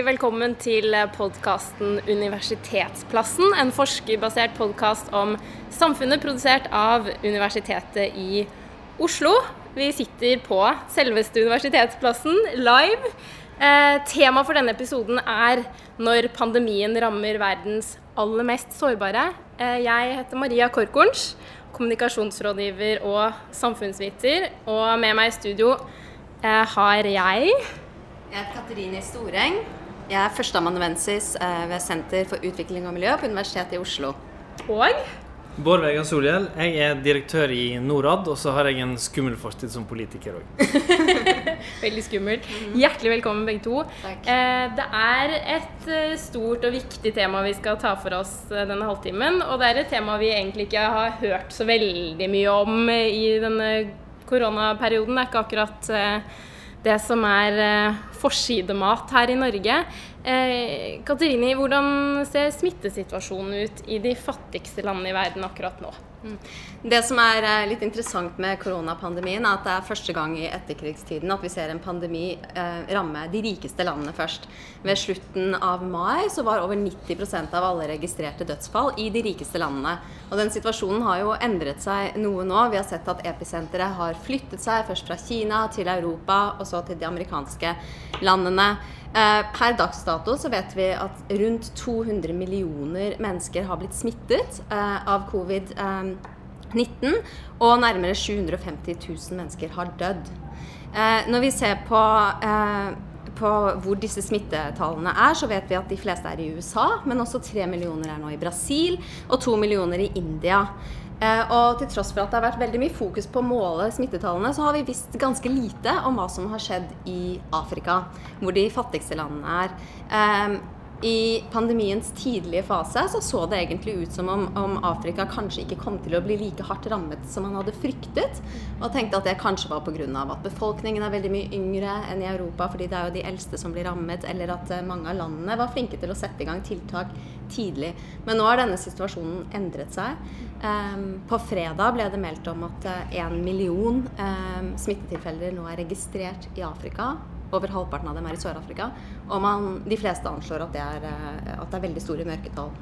Hjertelig velkommen til podkasten Universitetsplassen, en forskerbasert podkast om samfunnet produsert av Universitetet i Oslo. Vi sitter på selveste Universitetsplassen live. Eh, Temaet for denne episoden er når pandemien rammer verdens aller mest sårbare. Eh, jeg heter Maria Korkorns, kommunikasjonsrådgiver og samfunnsviter. Og med meg i studio eh, har jeg Jeg heter Katerine Storeng. Jeg er førsteamanuensis eh, ved Senter for utvikling og miljø på Universitetet i Oslo. og Bård Vegar Solhjell. Jeg er direktør i Norad, og så har jeg en skummel fortid som politiker òg. Veldig skummelt. Hjertelig velkommen begge to. Takk. Eh, det er et eh, stort og viktig tema vi skal ta for oss denne halvtimen. Og det er et tema vi egentlig ikke har hørt så veldig mye om i denne koronaperioden. Det er ikke akkurat det som er forsidemat her i Norge. Eh, Katerini, hvordan ser smittesituasjonen ut i de fattigste landene i verden akkurat nå? Det som er eh, litt interessant med koronapandemien, er at det er første gang i etterkrigstiden at vi ser en pandemi eh, ramme de rikeste landene først. Ved slutten av mai så var over 90% av alle registrerte dødsfall i de rikeste landene. Og den situasjonen har jo endret seg noe nå. Vi har sett at episenteret har flyttet seg først fra Kina til Europa og så til de amerikanske landene. Eh, per dags dato så vet vi at rundt 200 millioner mennesker har blitt smittet eh, av covid-19, og nærmere 750 000 mennesker har dødd. Eh, når vi ser på, eh, på hvor disse smittetallene er, så vet vi at de fleste er i USA, men også 3 millioner er nå i Brasil, og 2 millioner i India. Eh, og til tross for at det har vært veldig mye fokus på å måle smittetallene, så har vi visst ganske lite om hva som har skjedd i Afrika, hvor de fattigste landene er. Eh, I pandemiens tidlige fase så så det egentlig ut som om, om Afrika kanskje ikke kom til å bli like hardt rammet som man hadde fryktet. Og tenkte at det kanskje var pga. at befolkningen er veldig mye yngre enn i Europa, fordi det er jo de eldste som blir rammet, eller at eh, mange av landene var flinke til å sette i gang tiltak tidlig. Men nå har denne situasjonen endret seg. Um, på fredag ble det meldt om at én million um, smittetilfeller nå er registrert i Afrika. Over halvparten av dem er i Sør-Afrika. Og man, de fleste anslår at det, er, eh, at det er veldig store mørketall.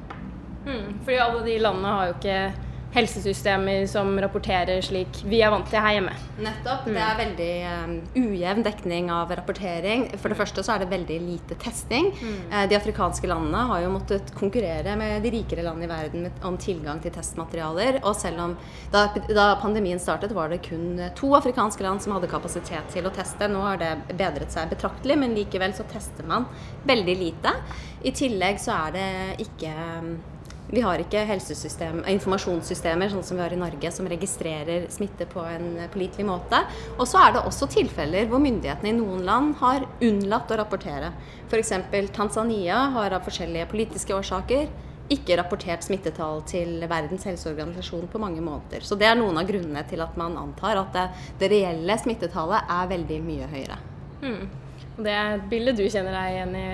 Mm, fordi alle de landene har jo ikke helsesystemer som rapporterer slik vi er vant til her hjemme. Nettopp. Det er veldig um, ujevn dekning av rapportering. For det første så er det veldig lite testing. Mm. de afrikanske landene har jo måttet konkurrere med de rikere landene i verden om tilgang til testmaterialer. Og selv om da, da pandemien startet, var det kun to afrikanske land som hadde kapasitet til å teste. Nå har det bedret seg betraktelig, men likevel så tester man veldig lite. I tillegg så er det ikke vi har ikke informasjonssystemer sånn som vi har i Norge, som registrerer smitte på en pålitelig måte. Og så er det også tilfeller hvor myndighetene i noen land har unnlatt å rapportere. F.eks. Tanzania har av forskjellige politiske årsaker ikke rapportert smittetall til Verdens helseorganisasjon på mange måneder. Så det er noen av grunnene til at man antar at det, det reelle smittetallet er veldig mye høyere. Hmm. Og Det er et bilde du kjenner deg igjen i,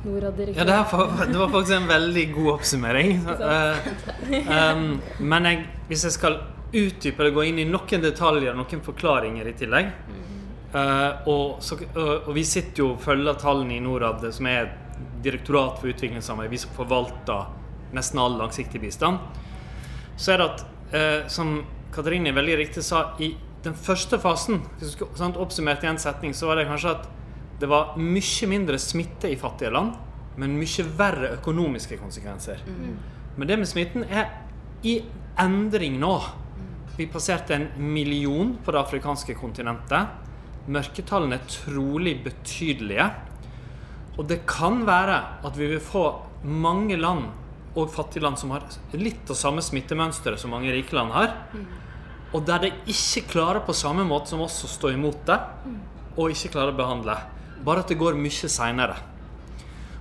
Norad-direktør. Ja, det, det var faktisk en veldig god oppsummering. uh, um, men jeg, hvis jeg skal utdype eller gå inn i noen detaljer, noen forklaringer i tillegg uh, og, så, uh, og vi sitter jo og følger tallene i Norad, som er et direktorat for utviklingssamarbeid, vi som forvalter nesten all langsiktig bistand. Så er det at, eh, som Katrine veldig riktig sa, i den første fasen, hvis du skulle sant, oppsummert i en setning, så var det kanskje at det var mye mindre smitte i fattige land, men mye verre økonomiske konsekvenser. Men det med smitten er i endring nå. Vi passerte en million på det afrikanske kontinentet. Mørketallene er trolig betydelige. Og det kan være at vi vil få mange land og fattige land som har litt av samme smittemønsteret som mange rike land har. Og der de ikke klarer på samme måte som oss å stå imot det, og ikke klarer å behandle. Bare at det går mye seinere.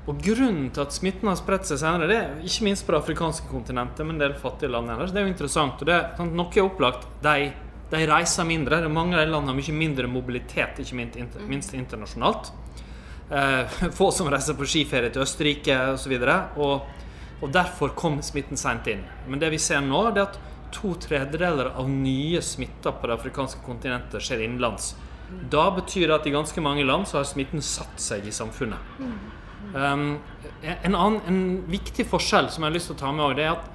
Og grunnen til at smitten har spredt seg senere, det er ikke minst på det afrikanske kontinentet, men en del fattige land ellers, det er jo interessant. Og det, sant, noe er opplagt. De, de reiser mindre. Det Mange av de landene har mye mindre mobilitet, ikke minst, inter, minst internasjonalt. Eh, få som reiser på skiferie til Østerrike osv. Og, og derfor kom smitten seint inn. Men det vi ser nå, det er at to tredjedeler av nye smitter på det afrikanske kontinentet skjer innenlands. Da betyr det at i ganske mange land så har smitten satt seg i samfunnet. Um, en, annen, en viktig forskjell som jeg har lyst til å ta med det er at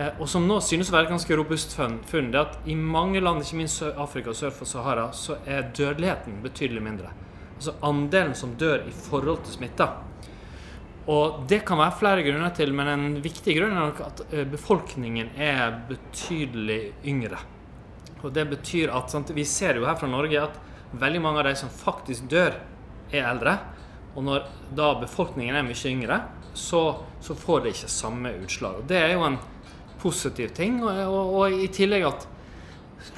eh, og som nå synes å være et ganske robust funn, det er at i mange land, ikke minst Afrika og sør for Sahara, så er dødeligheten betydelig mindre. Altså andelen som dør i forhold til smitta. Og det kan være flere grunner til, men en viktig grunn er nok at eh, befolkningen er betydelig yngre. Og det betyr at sant, Vi ser jo her fra Norge at veldig mange av de som faktisk dør, er eldre. Og når da befolkningen er mye yngre, så, så får det ikke samme utslag. Og Det er jo en positiv ting. Og, og, og i tillegg at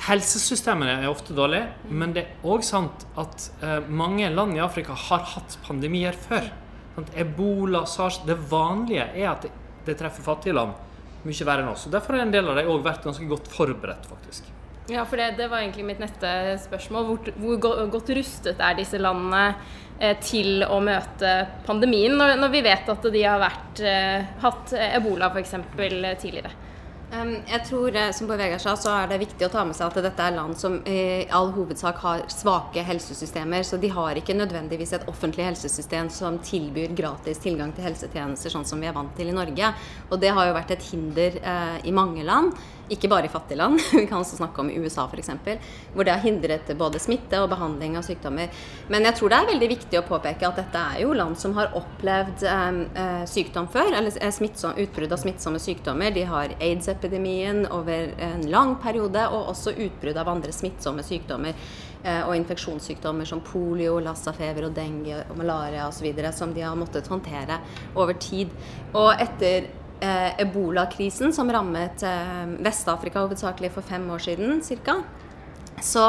helsesystemene er ofte dårlige, men det er òg sant at eh, mange land i Afrika har hatt pandemier før. Ebola, sars Det vanlige er at det, treffer fattige land mye verre enn oss. Derfor har en del av dem òg vært ganske godt forberedt, faktisk. Ja, for det, det, var egentlig mitt neste spørsmål. Hvor, hvor godt rustet er disse landene eh, til å møte pandemien, når, når, vi vet at de har vært, eh, hatt ebola f.eks. tidligere? Jeg tror, eh, som Bård Vegar sa, så er det viktig å ta med seg at dette er land som i all hovedsak har svake helsesystemer. Så de har ikke nødvendigvis et offentlig helsesystem som tilbyr gratis tilgang til helsetjenester, sånn som vi er vant til i Norge. Og det har jo vært et hinder eh, i mange land. Ikke bare i fattige land, vi kan også snakke om i USA f.eks., hvor det har hindret både smitte og behandling av sykdommer. Men jeg tror det er veldig viktig å påpeke at dette er jo land som har opplevd eh, sykdom før, eller eh, utbrudd av smittsomme sykdommer. De har aids-epidemien over en lang periode, og også utbrudd av andre smittsomme sykdommer eh, og infeksjonssykdommer som polio, lassafever og dengue og malaria osv. som de har måttet håndtere over tid. Og etter eh, ebolakrisen som rammet eh, Vest-Afrika hovedsakelig for fem år siden ca., så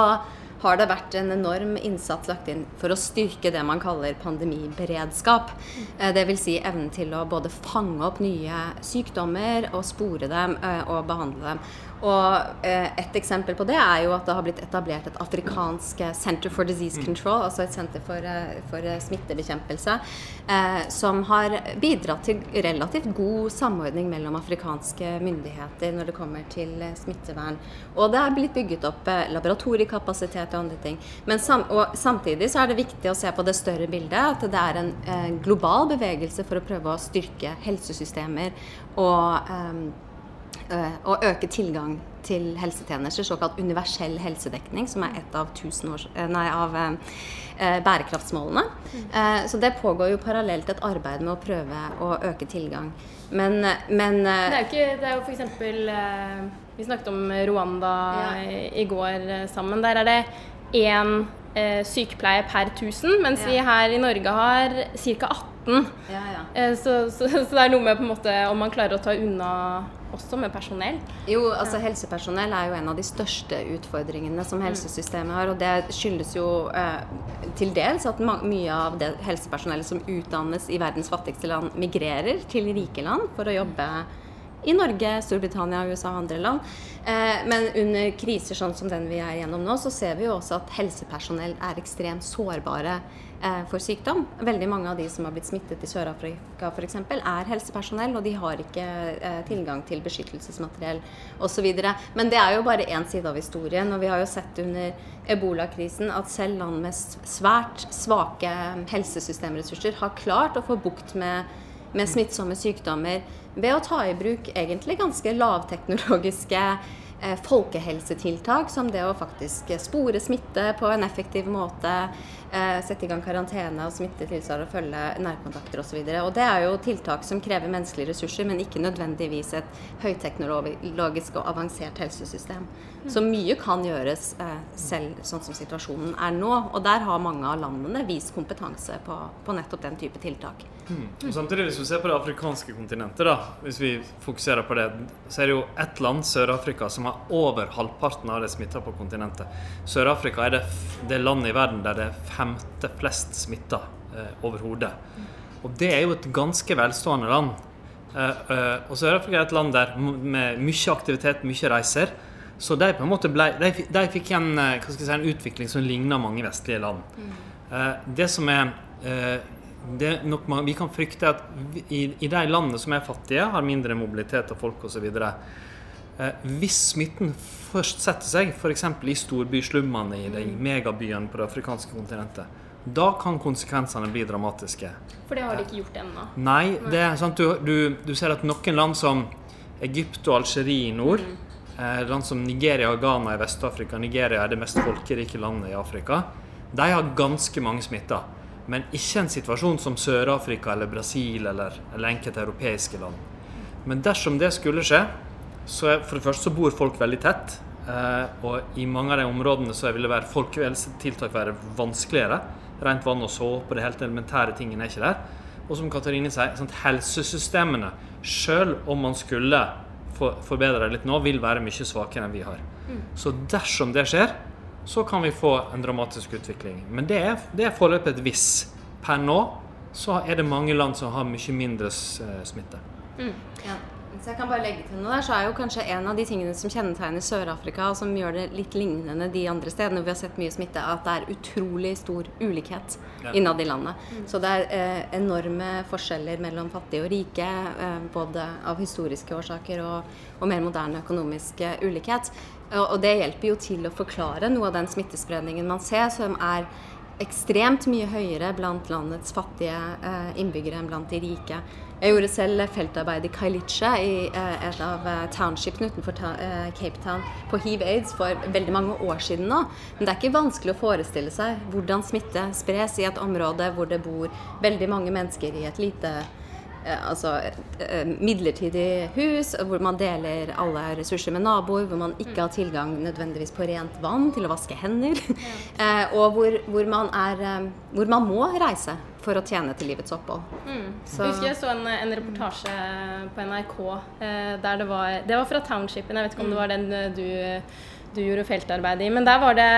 har det vært en enorm innsats lagt inn for å styrke det man kaller pandemiberedskap. Eh, Dvs. Si evnen til å både fange opp nye sykdommer og spore dem eh, og behandle dem. Og eh, Et eksempel på det er jo at det har blitt etablert et afrikansk eh, Center for Disease mm. Control, altså et senter for, eh, for smittebekjempelse, eh, som har bidratt til relativt god samordning mellom afrikanske myndigheter når det kommer til smittevern. Og det er blitt bygget opp laboratoriekapasitet og andre ting. Men sam og samtidig så er det viktig å se på det større bildet, at det er en eh, global bevegelse for å prøve å styrke helsesystemer og eh, å eh, øke tilgang til helsetjenester, såkalt universell helsedekning, som er et av, år, eh, nei, av eh, bærekraftsmålene. Mm. så det pågår jo parallelt et arbeid med å prøve å øke tilgang. Men, men Det er jo ikke Det er jo f.eks. Vi snakket om Rwanda ja. i går sammen. Der er det én sykepleier per 1000, mens ja. vi her i Norge har ca. 18. Ja, så, så, så, det er noe med på en måte om man klarer å ta unna også med personell? Jo, altså helsepersonell er jo en av de største utfordringene som mm. helsesystemet har. Og det skyldes jo eh, til dels at mye av det helsepersonellet som utdannes i verdens fattigste land, migrerer til rike land for å jobbe i Norge, Storbritannia, USA og andre land. Eh, men under kriser sånn som den vi er gjennom nå, så ser vi jo også at helsepersonell er ekstremt sårbare eh, for sykdom. Veldig mange av de som har blitt smittet i Sør-Afrika f.eks., er helsepersonell, og de har ikke eh, tilgang til beskyttelsesmateriell osv. Men det er jo bare én side av historien, og vi har jo sett under ebolakrisen at selv land med svært svake helsesystemressurser har klart å få bukt med, med smittsomme sykdommer ved å ta i bruk egentlig ganske lavteknologiske eh, folkehelsetiltak, som det å faktisk spore smitte på en effektiv måte, eh, sette i gang karantene og smittetilsvar og følge nærkontakter osv. Det er jo tiltak som krever menneskelige ressurser, men ikke nødvendigvis et høyteknologisk og avansert helsesystem. Så mye kan gjøres eh, selv sånn som situasjonen er nå. Og der har mange av landene vist kompetanse på, på nettopp den type tiltak. Mm. Samtidig, hvis vi ser på det afrikanske kontinentet, da, hvis vi fokuserer på det, så er det jo ett land, Sør-Afrika, som har over halvparten av det smitta på kontinentet. Sør-Afrika er det, det landet i verden der det er femte flest smitta eh, overhodet. Og det er jo et ganske velstående land. Eh, eh, og Sør-Afrika er et land der med mye aktivitet, mye reiser. Så de på en måte ble, de, de fikk en, eh, si, en, utvikling som ligner mange vestlige land. Mm. Uh, det som er man, Vi kan frykte at i, i, de landene som er fattige, har mindre mobilitet av folk osv., Eh, hvis smitten først setter seg, f.eks. i storbyslummene i de megabyene på det afrikanske kontinentet, da kan konsekvensene bli dramatiske. For det har de ikke gjort ennå. Nei, det er sant, du, du, du ser at noen land som Egypt og Algerie i nord, eh, land som Nigeria og Ghana i Vest-Afrika Nigeria er det mest folkerike landet i Afrika. De har ganske mange smitta, men ikke en situasjon som Sør-Afrika eller Brasil eller, eller enkelte europeiske land. Men dersom det skulle skje, så er, for det første så bor folk veldig tett. Eh, og i mange av de områdene så vil være folkehelsetiltak være vanskeligere. Rent vann og såpe og de helt elementære tingene er ikke der. Og som Katarine sier, sånn, helsesystemene, selv om man skulle for, forbedre det litt nå, vil være mye svakere enn vi har. Så dersom det skjer, så kan vi få en dramatisk utvikling. Men det er, det er foreløpig et hvis. Per nå så er det mange land som har mye mindre smitte. Mm. Ja. Så jeg kan bare legge til noe der, så er jo kanskje en av de tingene som kjennetegner Sør-Afrika, og som gjør det litt lignende de andre stedene hvor vi har sett mye smitte, at det er utrolig stor ulikhet Ja. innad i landet. Så det er eh, enorme forskjeller mellom fattige og rike, eh, både av historiske årsaker og, og mer moderne økonomisk eh, ulikhet. Og, det hjelper jo til å forklare noe av den smittespredningen man ser, som er ekstremt mye høyere blant landets fattige eh, innbyggere enn blant de rike. Jeg gjorde selv feltarbeid i Kailicha, i eh, et av eh, townshipene utenfor Cape Town, på hiv-aids for veldig mange år siden nå. Men det er ikke vanskelig å forestille seg hvordan smitte spres i et område hvor det bor veldig mange mennesker i et lite eh, altså eh, midlertidig hus, hvor man deler alle ressurser med naboer, hvor man ikke har tilgang nødvendigvis på rent vann til å vaske hender, ja. og hvor, hvor, man er, eh, hvor man må reise for å tjene til livets opphold. Mm. Jeg husker jeg så en, en reportasje på NRK eh, der det var Det var fra Townshipen, jeg vet ikke om det var den eh, du, du gjorde feltarbeid i. Men der var det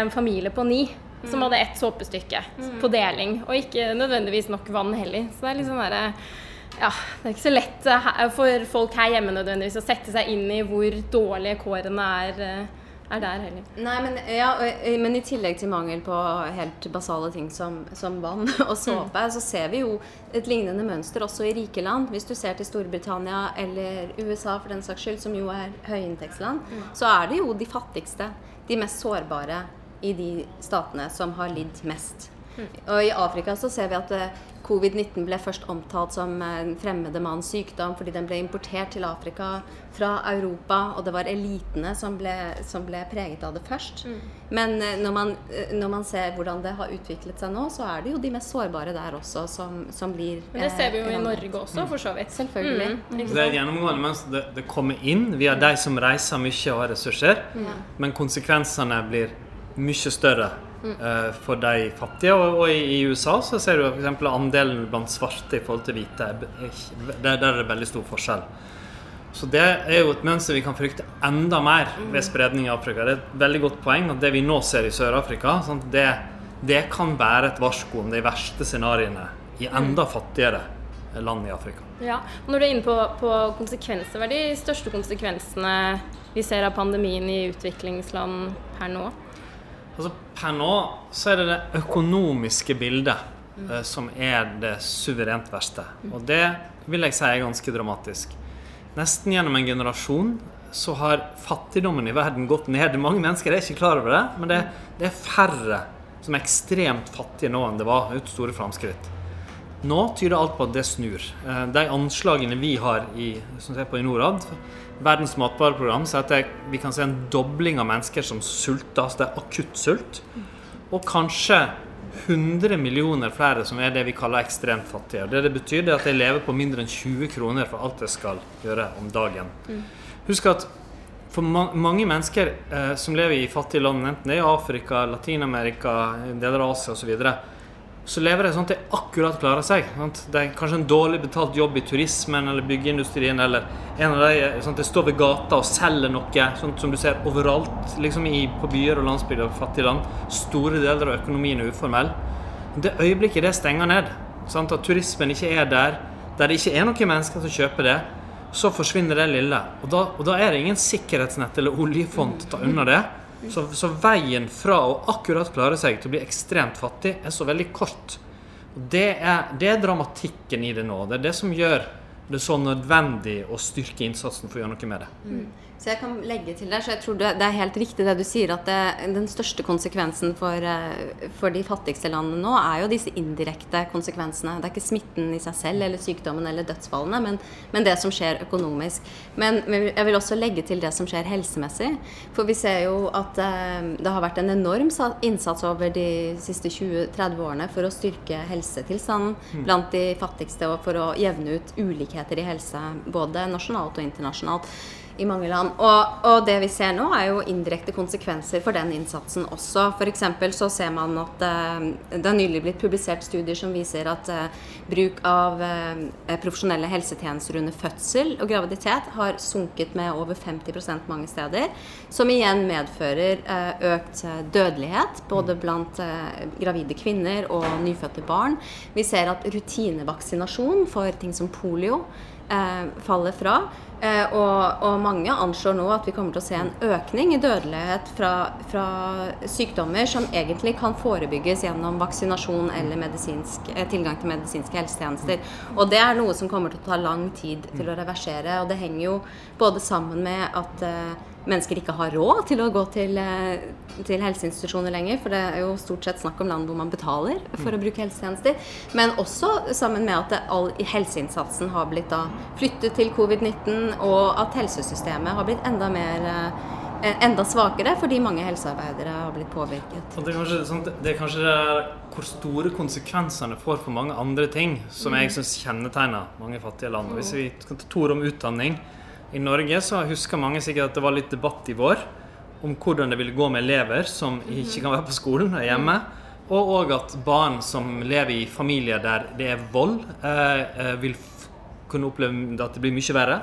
en familie på ni som hadde ett såpestykke på deling, og ikke nødvendigvis nok vann heller. Så det er litt sånn derre ja, Det er ikke så lett eh, for folk her hjemme nødvendigvis å sette seg inn i hvor dårlige kårene er, eh, er der heller. Nei, men, ja, eh, men i tillegg til mangel på helt basale ting som, som vann og såpe, så ser vi jo et lignende mønster også i rike land. Hvis du ser til Storbritannia eller USA for den saks skyld, som jo er høyinntektsland, så er det jo de fattigste, de mest sårbare i de statene som har lidd mest. Og i Afrika så ser vi at eh, covid-19 ble først omtalt som en fremmede manns sykdom fordi den ble importert til Afrika fra Europa, og det var elitene som ble, som ble preget av det først. Men eh, når man, eh, når man ser hvordan det har utviklet seg nå, så er det jo de mest sårbare der også som, som blir Men det ser vi jo eh, i. Norge også, for så vidt. Selvfølgelig. Mm, ikke det er gjennomgående mens det, det kommer inn via de som reiser mye og har ressurser, men konsekvensene blir mye større eh, for de fattige. Og, og i, i USA så ser du f.eks. andelen blant svarte i forhold til hvite. er er Der, der er det veldig stor forskjell. Så det er jo et mønster vi kan frykte enda mer ved spredning i Afrika. Det er et veldig godt poeng at det vi nå ser i Sør-Afrika, sånn, det, det kan være et varsko om de verste scenarioene i enda fattigere land i Afrika. Ja, og Når du er inne på, på konsekvenser, hva er de største konsekvensene vi ser av pandemien i utviklingsland her nå? Altså, per nå så er det det økonomiske bildet eh, som er det suverent verste. Og det vil jeg si er ganske dramatisk. Nesten gjennom en generasjon så har fattigdommen i verden gått ned. Mange mennesker er ikke klar over det, men det, det er færre som er ekstremt fattige nå enn det var. Ut store framskritt. Nå tyder alt på at det snur. Eh, De anslagene vi har i, som ser på i Norad, Verdens matvareprogram, sier at det, vi kan se en dobling av mennesker som sulter. Altså det er akutt sult. Og kanskje 100 millioner flere som er det vi kaller ekstremt fattige. Det det betyr, det at de lever på mindre enn 20 kroner for alt de skal gjøre om dagen. Husk at for ma mange mennesker eh, som lever i fattige land, enten det er i Afrika, Latin-Amerika, deler av Asia osv., så, lever de sånn at de akkurat klarer seg. Sant? Det er kanskje en dårlig betalt jobb i turismen eller byggeindustrien, eller en av de sånn de står ved gata og selger noe, sånn som du ser overalt liksom i, på byer og landsbygder og fattige land. Store deler av økonomien er uformell. Det øyeblikket det stenger ned, sant? at turismen ikke er der, der det ikke er noen mennesker som kjøper det, så forsvinner det lille. Og da, og da er det ingen sikkerhetsnett eller oljefond til å ta unna det. Så, så veien fra å akkurat klare seg til å bli ekstremt fattig er så veldig kort. Det er, det er dramatikken i det nå. Det er det som gjør det så nødvendig å styrke innsatsen for å gjøre noe med det. Så jeg kan legge til der, så jeg tror det, er helt riktig det du sier, at det, den største konsekvensen for, eh, for, de fattigste landene nå er jo disse indirekte konsekvensene. Det er ikke smitten i seg selv eller sykdommen eller dødsfallene, men, men det som skjer økonomisk. Men, jeg vil også legge til det som skjer helsemessig. For vi ser jo at eh, det har vært en enorm innsats over de siste 20-30 årene for å styrke helsetilstanden mm. blant de fattigste og for å jevne ut ulikheter i helse, både nasjonalt og internasjonalt i mange land. Og, og, det vi ser nå, er jo indirekte konsekvenser for den innsatsen også. F.eks. så ser man at uh, det har nylig blitt publisert studier som viser at uh, bruk av uh, profesjonelle helsetjenester under fødsel og graviditet har sunket med over 50% mange steder. Som igjen medfører økt dødelighet både blant gravide kvinner og nyfødte barn. Vi ser at rutinevaksinasjon for ting som polio faller fra. Eh, og, og, mange anslår nå at vi kommer til å se en økning i dødelighet fra, fra sykdommer som egentlig kan forebygges gjennom vaksinasjon eller eh, tilgang til medisinske helsetjenester. Og det er noe som kommer til å ta lang tid til å reversere. Og det henger jo både sammen med at eh, mennesker ikke har råd til å gå til, til, helseinstitusjoner lenger. For det er jo stort sett snakk om land hvor man betaler for å bruke helsetjenester. Men også sammen med at all helseinnsatsen har blitt da flyttet til covid-19, og at helsesystemet har blitt enda mer eh, enda svakere fordi mange helsearbeidere har blitt påvirket. Det er kanskje, sånn, det er kanskje hvor store konsekvensene får for mange andre ting, som jeg mm. syns kjennetegner mange fattige land. Hvis vi skal ta to ord om utdanning i Norge så husker mange sikkert at det var litt debatt i vår om hvordan det ville gå med elever som ikke kan være på skolen og hjemme. Og òg at barn som lever i familier der det er vold, eh, få vil kunne oppleve at det blir mye verre.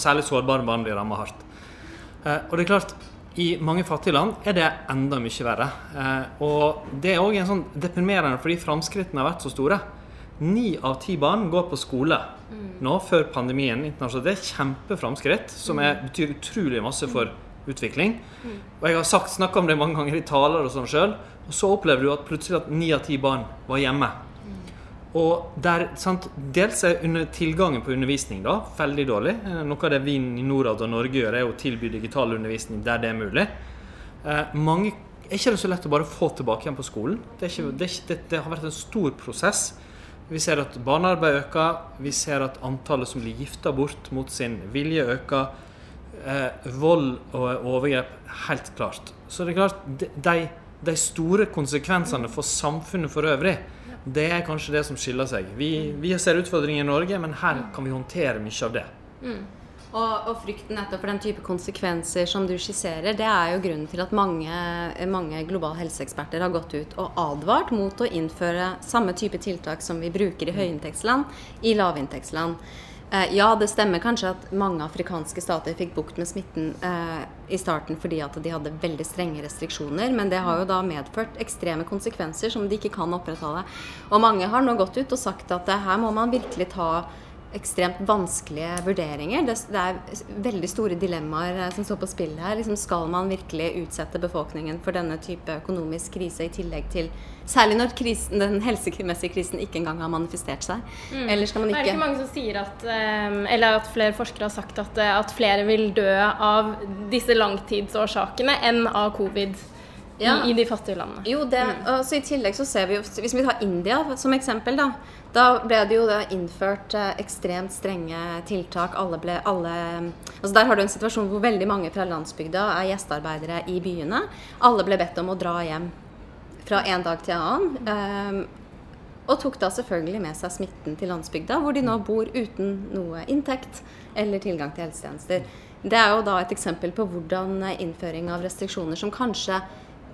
Særlig sårbare barn blir rammet hardt. Eh, og det er klart, i mange fattige land er det enda mye verre. Eh, og det er òg sånn deprimerende fordi framskrittene har vært så store. Ni av ti barn går på skole nå før pandemien internasjonalt. Det er kjempeframskritt som er, betyr utrolig masse for utvikling. Og jeg har sagt, snakka om det mange ganger i taler og sånn sjøl. Og så opplever du at plutselig at ni av ti barn var hjemme. Og der, sant, Dels er tilgangen på undervisning da, veldig dårlig. Eh, noe av det vi i Norad og Norge gjør, er å tilby digital undervisning der det er mulig. Eh, mange er ikke det så lett å bare få tilbake igjen på skolen. Det, ikke, det, det, det har vært en stor prosess. Vi ser at barnearbeid øker. Vi ser at antallet som blir gifta bort mot sin vilje, øker. Eh, vold og overgrep helt klart. Så det er klart, de, de, store konsekvensene for samfunnet for øvrig, det er kanskje det som skiller seg. Vi, vi ser utfordringer i Norge, men her kan vi håndtere mye av det. Mm. Og, og, frykten nettopp for den type konsekvenser som du skisserer, det er jo grunnen til at mange, mange globale helseeksperter har gått ut og advart mot å innføre samme type tiltak som vi bruker i høyinntektsland, i lavinntektsland. Eh, ja, det stemmer kanskje at mange afrikanske stater fikk bukt med smitten eh, i starten fordi at de hadde veldig strenge restriksjoner, men det har jo da medført ekstreme konsekvenser som de ikke kan opprettholde. Og mange har nå gått ut og sagt at eh, her må man virkelig ta ekstremt vanskelige vurderinger. Det, det, er veldig store dilemmaer eh, som står på spill her. Liksom, skal man virkelig utsette befolkningen for denne type økonomisk krise i tillegg til Særlig når krisen, den helsemessige krisen ikke engang har manifestert seg. Mm. Eller skal man ikke Er det ikke mange som sier at ehm, Eller at flere forskere har sagt at, eh, at flere vil dø av disse langtidsårsakene enn av covid? Ja. I, I, de fattige landene. Jo, det, mm. altså, I tillegg så ser vi jo Hvis vi tar India som eksempel, da. Da ble det jo da innført eh, ekstremt strenge tiltak. Alle ble alle, altså Der har du en situasjon hvor veldig mange fra landsbygda er gjestearbeidere i byene. Alle ble bedt om å dra hjem fra en dag til en annen. Um, og tok da selvfølgelig med seg smitten til landsbygda, hvor de nå bor uten noe inntekt eller tilgang til helsetjenester. Det er jo da et eksempel på hvordan innføring av restriksjoner som kanskje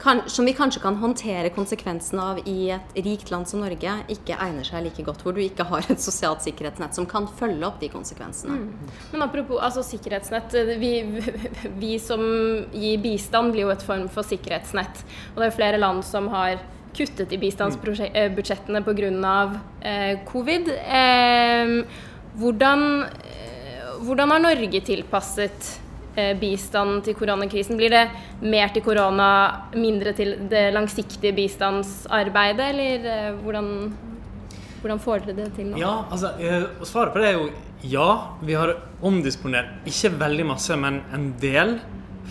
kan, som vi kanskje kan håndtere konsekvensene av i et rikt land som Norge, ikke egner seg like godt. Hvor du ikke har et sosialt sikkerhetsnett som kan følge opp de konsekvensene. Mm. Men apropos altså, sikkerhetsnett. Vi, vi, som gir bistand, blir jo et form for sikkerhetsnett. Og det er flere land som har kuttet i bistandsbudsjettene pga. Eh, covid. Eh, hvordan, eh, hvordan har Norge tilpasset Eh, bistand til koronakrisen? Blir det mer til korona, mindre til det langsiktige bistandsarbeidet, eller eh, hvordan Hvordan får dere det til nå? Ja, altså, eh, Svaret på det er jo ja. Vi har omdisponert ikke veldig masse, men en del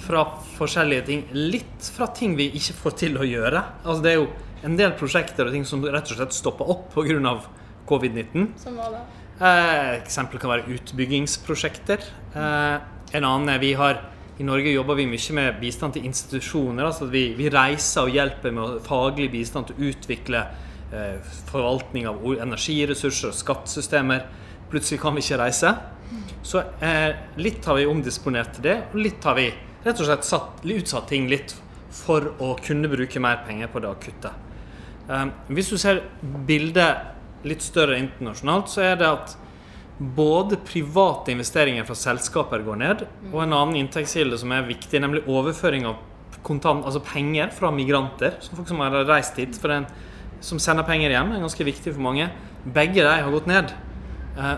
fra forskjellige ting. Litt fra ting vi ikke får til å gjøre. Altså, det er jo en del prosjekter og ting som rett og slett stopper opp pga. covid-19. Som hva da? Eh, eksempel kan være utbyggingsprosjekter. Eh, en annen er vi har i Norge jobber vi mye med bistand til institusjoner. altså Vi, vi reiser og hjelper med faglig bistand til å utvikle eh, forvaltning av energiressurser og skattesystemer. Plutselig kan vi ikke reise. Så eh, litt har vi omdisponert til det, og litt har vi rett og slett satt, utsatt ting litt for å kunne bruke mer penger på det akutte. Eh, hvis du ser bildet litt større internasjonalt, så er det at både private investeringer fra selskaper går ned, og en annen inntektskilde som er viktig, nemlig overføring av kontant, altså penger fra migranter, som folk som har reist hit, for en, som sender penger hjem, er ganske viktig for mange. Begge de har gått ned. Eh,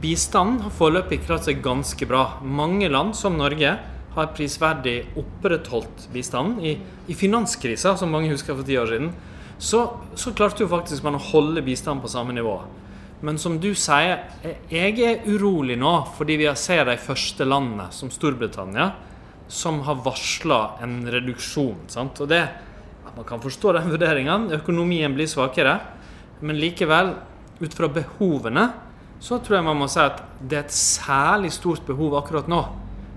bistanden har foreløpig klart seg ganske bra. Mange land, som Norge, har prisverdig opprettholdt bistanden. I, i finanskrisa, som mange husker for ti år siden, så, så klarte jo faktisk man å holde bistanden på samme nivå. Men som du sier, jeg er urolig nå fordi vi ser de første landene, som Storbritannia, som har varsla en reduksjon. Sant? Og det, Man kan forstå den vurderingen. Økonomien blir svakere. Men likevel, ut fra behovene, så tror jeg man må si at det er et særlig stort behov akkurat nå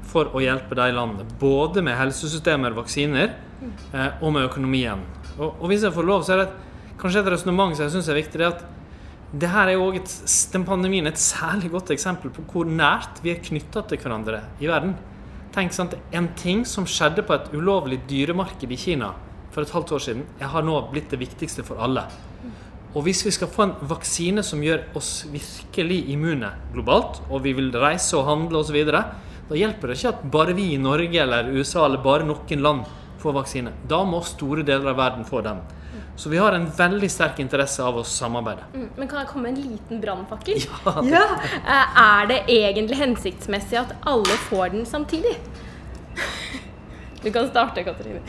for å hjelpe de landene. Både med helsesystemer, vaksiner, eh, og med økonomien. Og, og, hvis jeg får lov, så er det kanskje et resonnement som jeg syns er viktig. det er at det her er jo et, den pandemien et særlig godt eksempel på hvor nært vi er knytta til hverandre i verden. Tenk sant, En ting som skjedde på et ulovlig dyremarked i Kina for et halvt år siden, har nå blitt det viktigste for alle. Og hvis vi skal få en vaksine som gjør oss virkelig immune globalt, og vi vil reise og handle osv., da hjelper det ikke at bare vi i Norge eller USA eller bare noen land får vaksine. Da må store deler av verden få den. Så vi har en veldig sterk interesse av å samarbeide. Mm, men kan jeg komme med en liten brannfakkel? Ja. ja. Eh, er det egentlig hensiktsmessig at alle får den samtidig? Du kan starte, Katrine.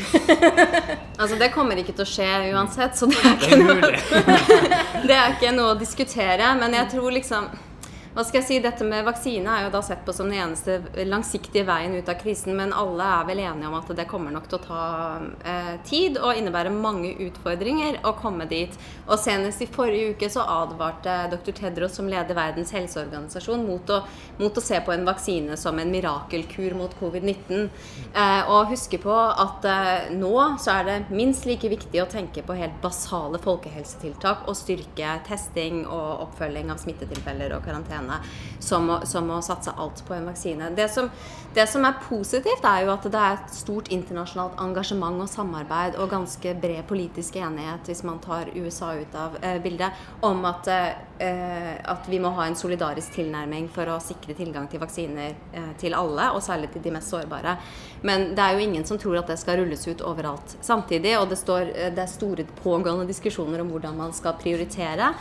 altså, det kommer ikke til å skje uansett, så det er ikke, noe, det er ikke noe å diskutere. Men jeg tror liksom hva skal jeg si, Dette med vaksine er jo da sett på som den eneste langsiktige veien ut av krisen, men alle er vel enige om at det kommer nok til å ta eh, tid og innebære mange utfordringer å komme dit. Og Senest i forrige uke så advarte dr. Tedros, som leder Verdens helseorganisasjon, mot å, mot å se på en vaksine som en mirakelkur mot covid-19. Eh, og huske på at eh, nå så er det minst like viktig å tenke på helt basale folkehelsetiltak og styrke testing og oppfølging av smittetilfeller og karantene karantene som å, som å satse alt på en vaksine. Det som, det som, er positivt, er jo at det er et stort internasjonalt engasjement og samarbeid og ganske bred politisk enighet, hvis man tar USA ut av eh, bildet, om at, eh, at, vi må ha en solidarisk tilnærming for å sikre tilgang til vaksiner eh, til alle, og særlig til de mest sårbare. Men det er jo ingen som tror at det skal rulles ut overalt samtidig, og det, står, eh, det er store pågående diskusjoner om hvordan man skal prioritere.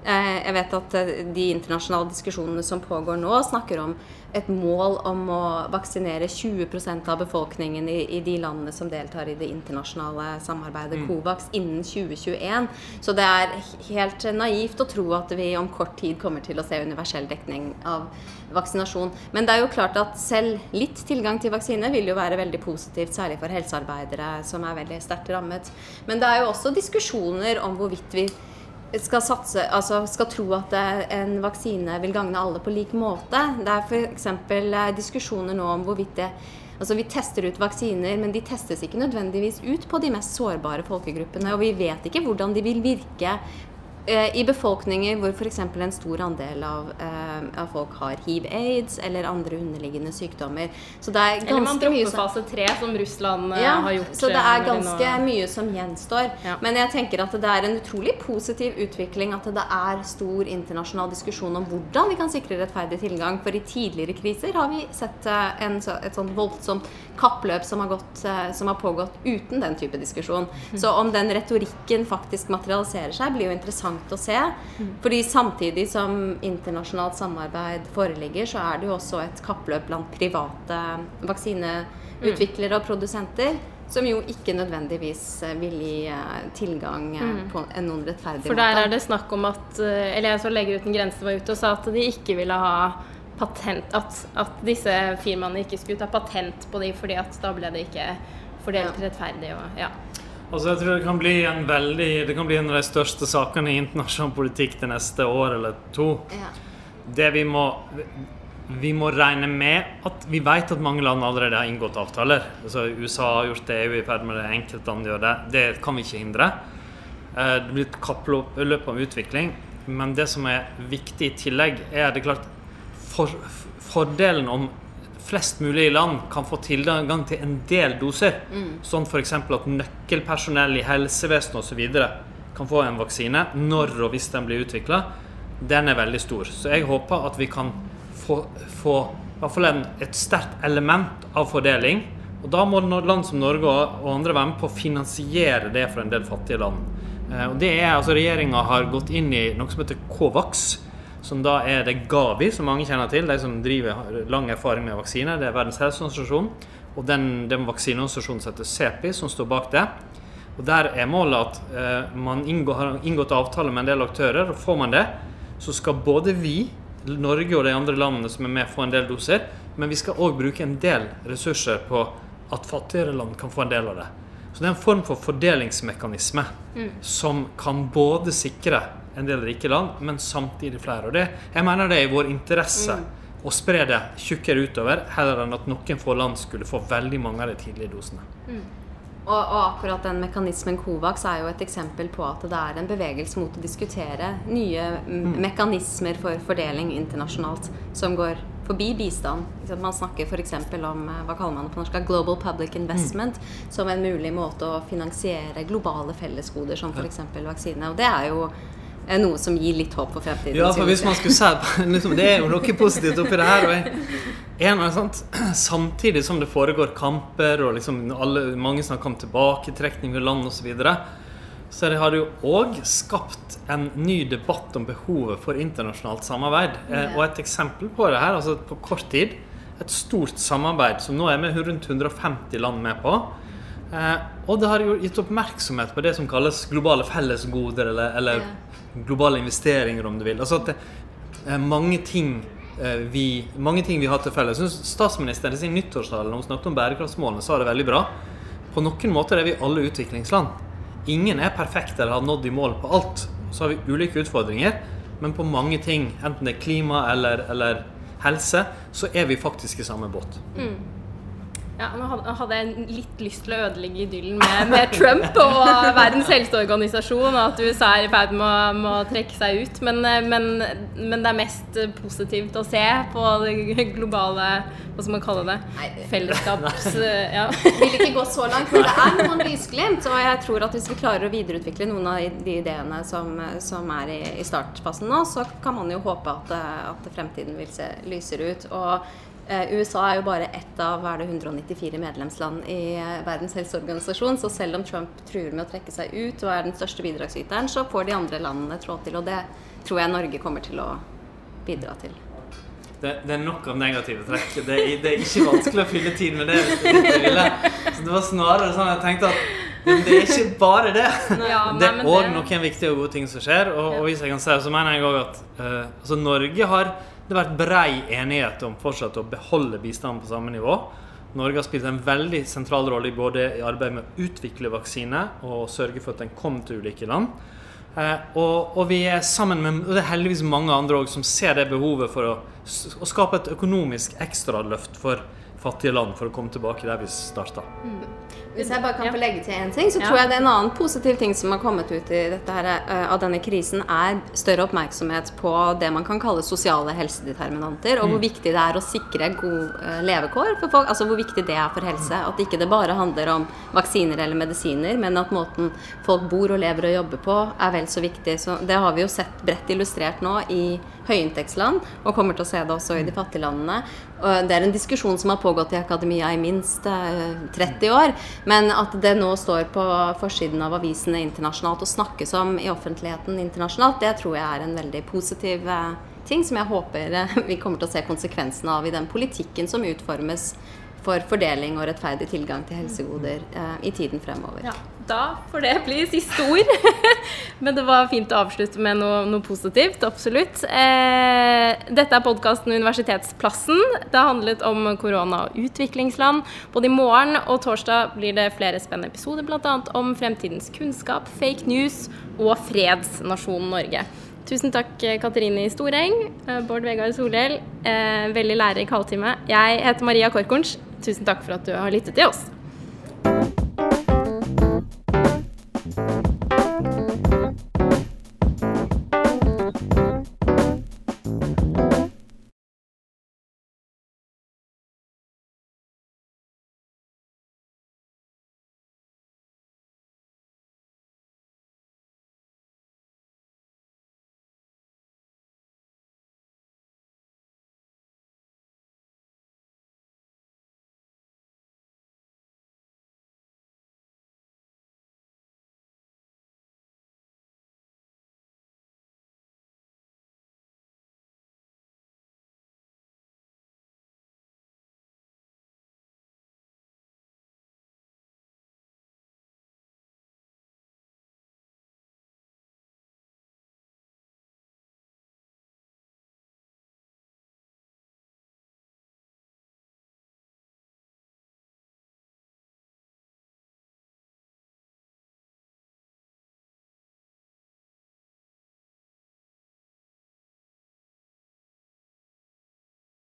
Eh, jeg vet at eh, de internasjonale diskusjonene som pågår nå, snakker om et mål om å vaksinere 20% av befolkningen i, i, de landene som deltar i det internasjonale samarbeidet mm. Covax innen 2021. Så det er helt naivt å tro at vi om kort tid kommer til å se universell dekning av vaksinasjon. Men det er jo klart at selv litt tilgang til vaksine vil jo være veldig positivt, særlig for helsearbeidere som er veldig sterkt rammet. Men det er jo også diskusjoner om hvorvidt vi skal, satse, altså skal tro at en vaksine vil gagne alle på lik måte. Det er f.eks. Eh, diskusjoner nå om hvorvidt det Altså Vi tester ut vaksiner, men de testes ikke nødvendigvis ut på de mest sårbare folkegruppene. Og vi vet ikke hvordan de vil virke I befolkninger hvor f.eks. en stor andel av, eh, av, folk har hiv-aids eller andre underliggende sykdommer. Så det er ganske eller man dropper fase tre, som Russland eh, ja, har gjort. Så det er ganske mye som gjenstår. Ja. Men jeg tenker at det er en utrolig positiv utvikling at det er stor internasjonal diskusjon om hvordan vi kan sikre rettferdig tilgang. For i tidligere kriser har vi sett en, et sånn voldsomt kappløp som har, gått, som har, pågått uten den type diskusjon. Mm. Så om den retorikken faktisk materialiserer seg, blir jo interessant interessant å se. Mm. Fordi samtidig som internasjonalt samarbeid foreligger, så er det jo også et kappløp blant private vaksineutviklere og produsenter Som jo ikke nødvendigvis eh, vil gi eh, tilgang eh, Mm. på en noen rettferdig For der er det snakk om at Eller jeg så Legger uten grenser var ute og sa at de ikke ville ha patent At, at disse firmaene ikke skulle ta patent på de fordi at da ble det ikke fordelt rettferdig og ja. Altså, jeg tror det kan bli en veldig Det kan bli en av de største sakene i internasjonal politikk det neste år eller to. Ja. Det vi må Vi må regne med at vi vet at mange land allerede har inngått avtaler. Altså, USA har gjort det, EU er i ferd med det, enkeltland gjør det. Det kan vi ikke hindre. Eh, Det blir et kappløp om utvikling. Men det som er viktig i tillegg, er det klart for, Fordelen om flest mulig land kan få tilgang til en del doser, sånn f.eks. at nøkkelpersonell i helsevesenet osv. kan få en vaksine når og hvis den blir utvikla, den er veldig stor. Så jeg håper at vi kan få, få i hvert fall en, et sterkt element av fordeling. Og da må land som Norge og og andre være med på å finansiere det for en del fattige land. Eh, Og det er altså Regjeringa har gått inn i noe som heter COVAX, som da er det Gavi, som mange kjenner til. De som driver har lang erfaring med vaksiner. Det er Verdens helseorganisasjon. Og den, den vaksineorganisasjonen som heter CEPI, som står bak det. Og Der er målet at eh, man inngå, har inngått avtale med en del aktører. og Får man det, så skal både vi, Norge og de andre landene som er med, få en del doser. Men vi skal òg bruke en del ressurser på at fattigere land kan få en del av det. Så det er en form for fordelingsmekanisme som kan både sikre en del rike land, men samtidig flere. Og det, jeg mener det er i vår interesse å spre det tjukkere utover, heller enn at noen få land skulle få veldig mange av de tidlige dosene. Og, og akkurat den mekanismen COVAX er jo et eksempel på at det er en bevegelse mot å diskutere nye mm. mekanismer for fordeling internasjonalt som går forbi bistand. Man snakker f.eks. om eh, hva kaller man det på norsk, global public investment som en mulig måte å finansiere globale fellesgoder som f.eks. vaksine. Og det er jo eh, noe som gir litt håp for fremtiden. Ja, for hvis man skulle si liksom, Det er jo noe positivt oppi det her. En? Samtidig som det foregår kamper, og liksom alle, mange snakker om tilbaketrekning ved land osv., så, videre, så det har det jo òg skapt en ny debatt om behovet for internasjonalt samarbeid. Yeah. og et eksempel på det her, altså på kort tid, et stort samarbeid som nå er med rundt 150 land med på. Eh, og det har jo gitt oppmerksomhet på det som kalles globale fellesgoder, eller, eller globale investeringer, om du vil. Altså at det er mange ting eh, vi, mange ting vi har til felles. Statsministeren i sin nyttårstale når hun snakket om bærekraftsmålene, sa det veldig bra. På noen måter er vi alle utviklingsland. Ingen er perfekte eller har nådd i mål på alt. Så har vi ulike utfordringer, men på mange ting, enten det er klima eller, eller helse, så er vi faktisk i samme båt. Ja, nå hadde jeg litt lyst til å ødelegge idyllen med, med Trump og Verdens helseorganisasjon, og at USA er i ferd med å, med å trekke seg ut. Men, eh, men, men det er mest positivt å se på det globale Hva skal man kalle det? Fellesskaps... Ja. vil ikke gå så langt, men det er noen lysglimt. Og jeg tror at hvis vi klarer å videreutvikle noen av de ideene som, som er i, i startfasen nå, så kan man jo håpe at, eh, at fremtiden vil se lysere ut. Og eh, USA er jo bare ett av hva er det, 194 medlemsland i eh, Verdens helseorganisasjon. Så selv om Trump truer med å trekke seg ut og er den største bidragsyteren, så får de andre landene trå til. Og det tror jeg Norge kommer til å bidra til. Det, det er nok av negative trekk. Det er, det er ikke vanskelig å fylle tid med det. hvis det er det jeg ville. Så det var snarere sånn jeg tenkte at men det er ikke bare det. Ja, det er men òg det- noen viktige og gode ting som skjer. Og, og hvis jeg kan si så mener jeg òg at uh, altså Norge har det har vært brei enighet om fortsatt å beholde bistanden på samme nivå. Norge har spilt en veldig sentral rolle i både i arbeidet med å utvikle vaksine og sørge for at den kom til ulike land. Eh, og, og vi er sammen med og det er heldigvis mange andre også som ser det behovet for å, å skape et økonomisk ekstraløft for fattige land for å komme tilbake der vi starta. Hvis jeg bare kan få legge til en ting, så tror jeg det er en annen positiv ting som har kommet ut i dette her, eh, av denne krisen, er større oppmerksomhet på det man kan kalle sosiale helsedeterminanter, og hvor viktig det er å sikre gode eh, levekår for folk. Altså hvor viktig det er for helse. At ikke det bare handler om vaksiner eller medisiner, men at måten folk bor og lever og jobber på, er vel så viktig. Så det har vi jo sett bredt illustrert nå i høyinntektsland, og kommer til å se det også i de fattige landene. Det er en diskusjon som har pågått i akademia i minst eh, 30 år. Men at det nå står på forsiden av avisene internasjonalt og snakkes om i offentligheten internasjonalt, det tror jeg er en veldig positiv eh, ting som jeg håper eh, vi kommer til å se konsekvensene av i den politikken som utformes for fordeling og rettferdig tilgang til helsegoder eh, i tiden fremover. Ja, da får det bli siste ord. Men det var fint å avslutte med noe, noe positivt. Absolutt. Eh, dette er podkasten Universitetsplassen. Det har handlet om korona og utviklingsland. Både i morgen og torsdag blir det flere spennende episoder, bl.a. om fremtidens kunnskap, fake news og fredsnasjonen Norge. Tusen takk, Katrine Storeng, eh, Bård Vegard Solhjell. Eh, veldig lærerik halvtime. Jeg heter Maria Korkorns. Tusen takk for at du har lyttet til oss. you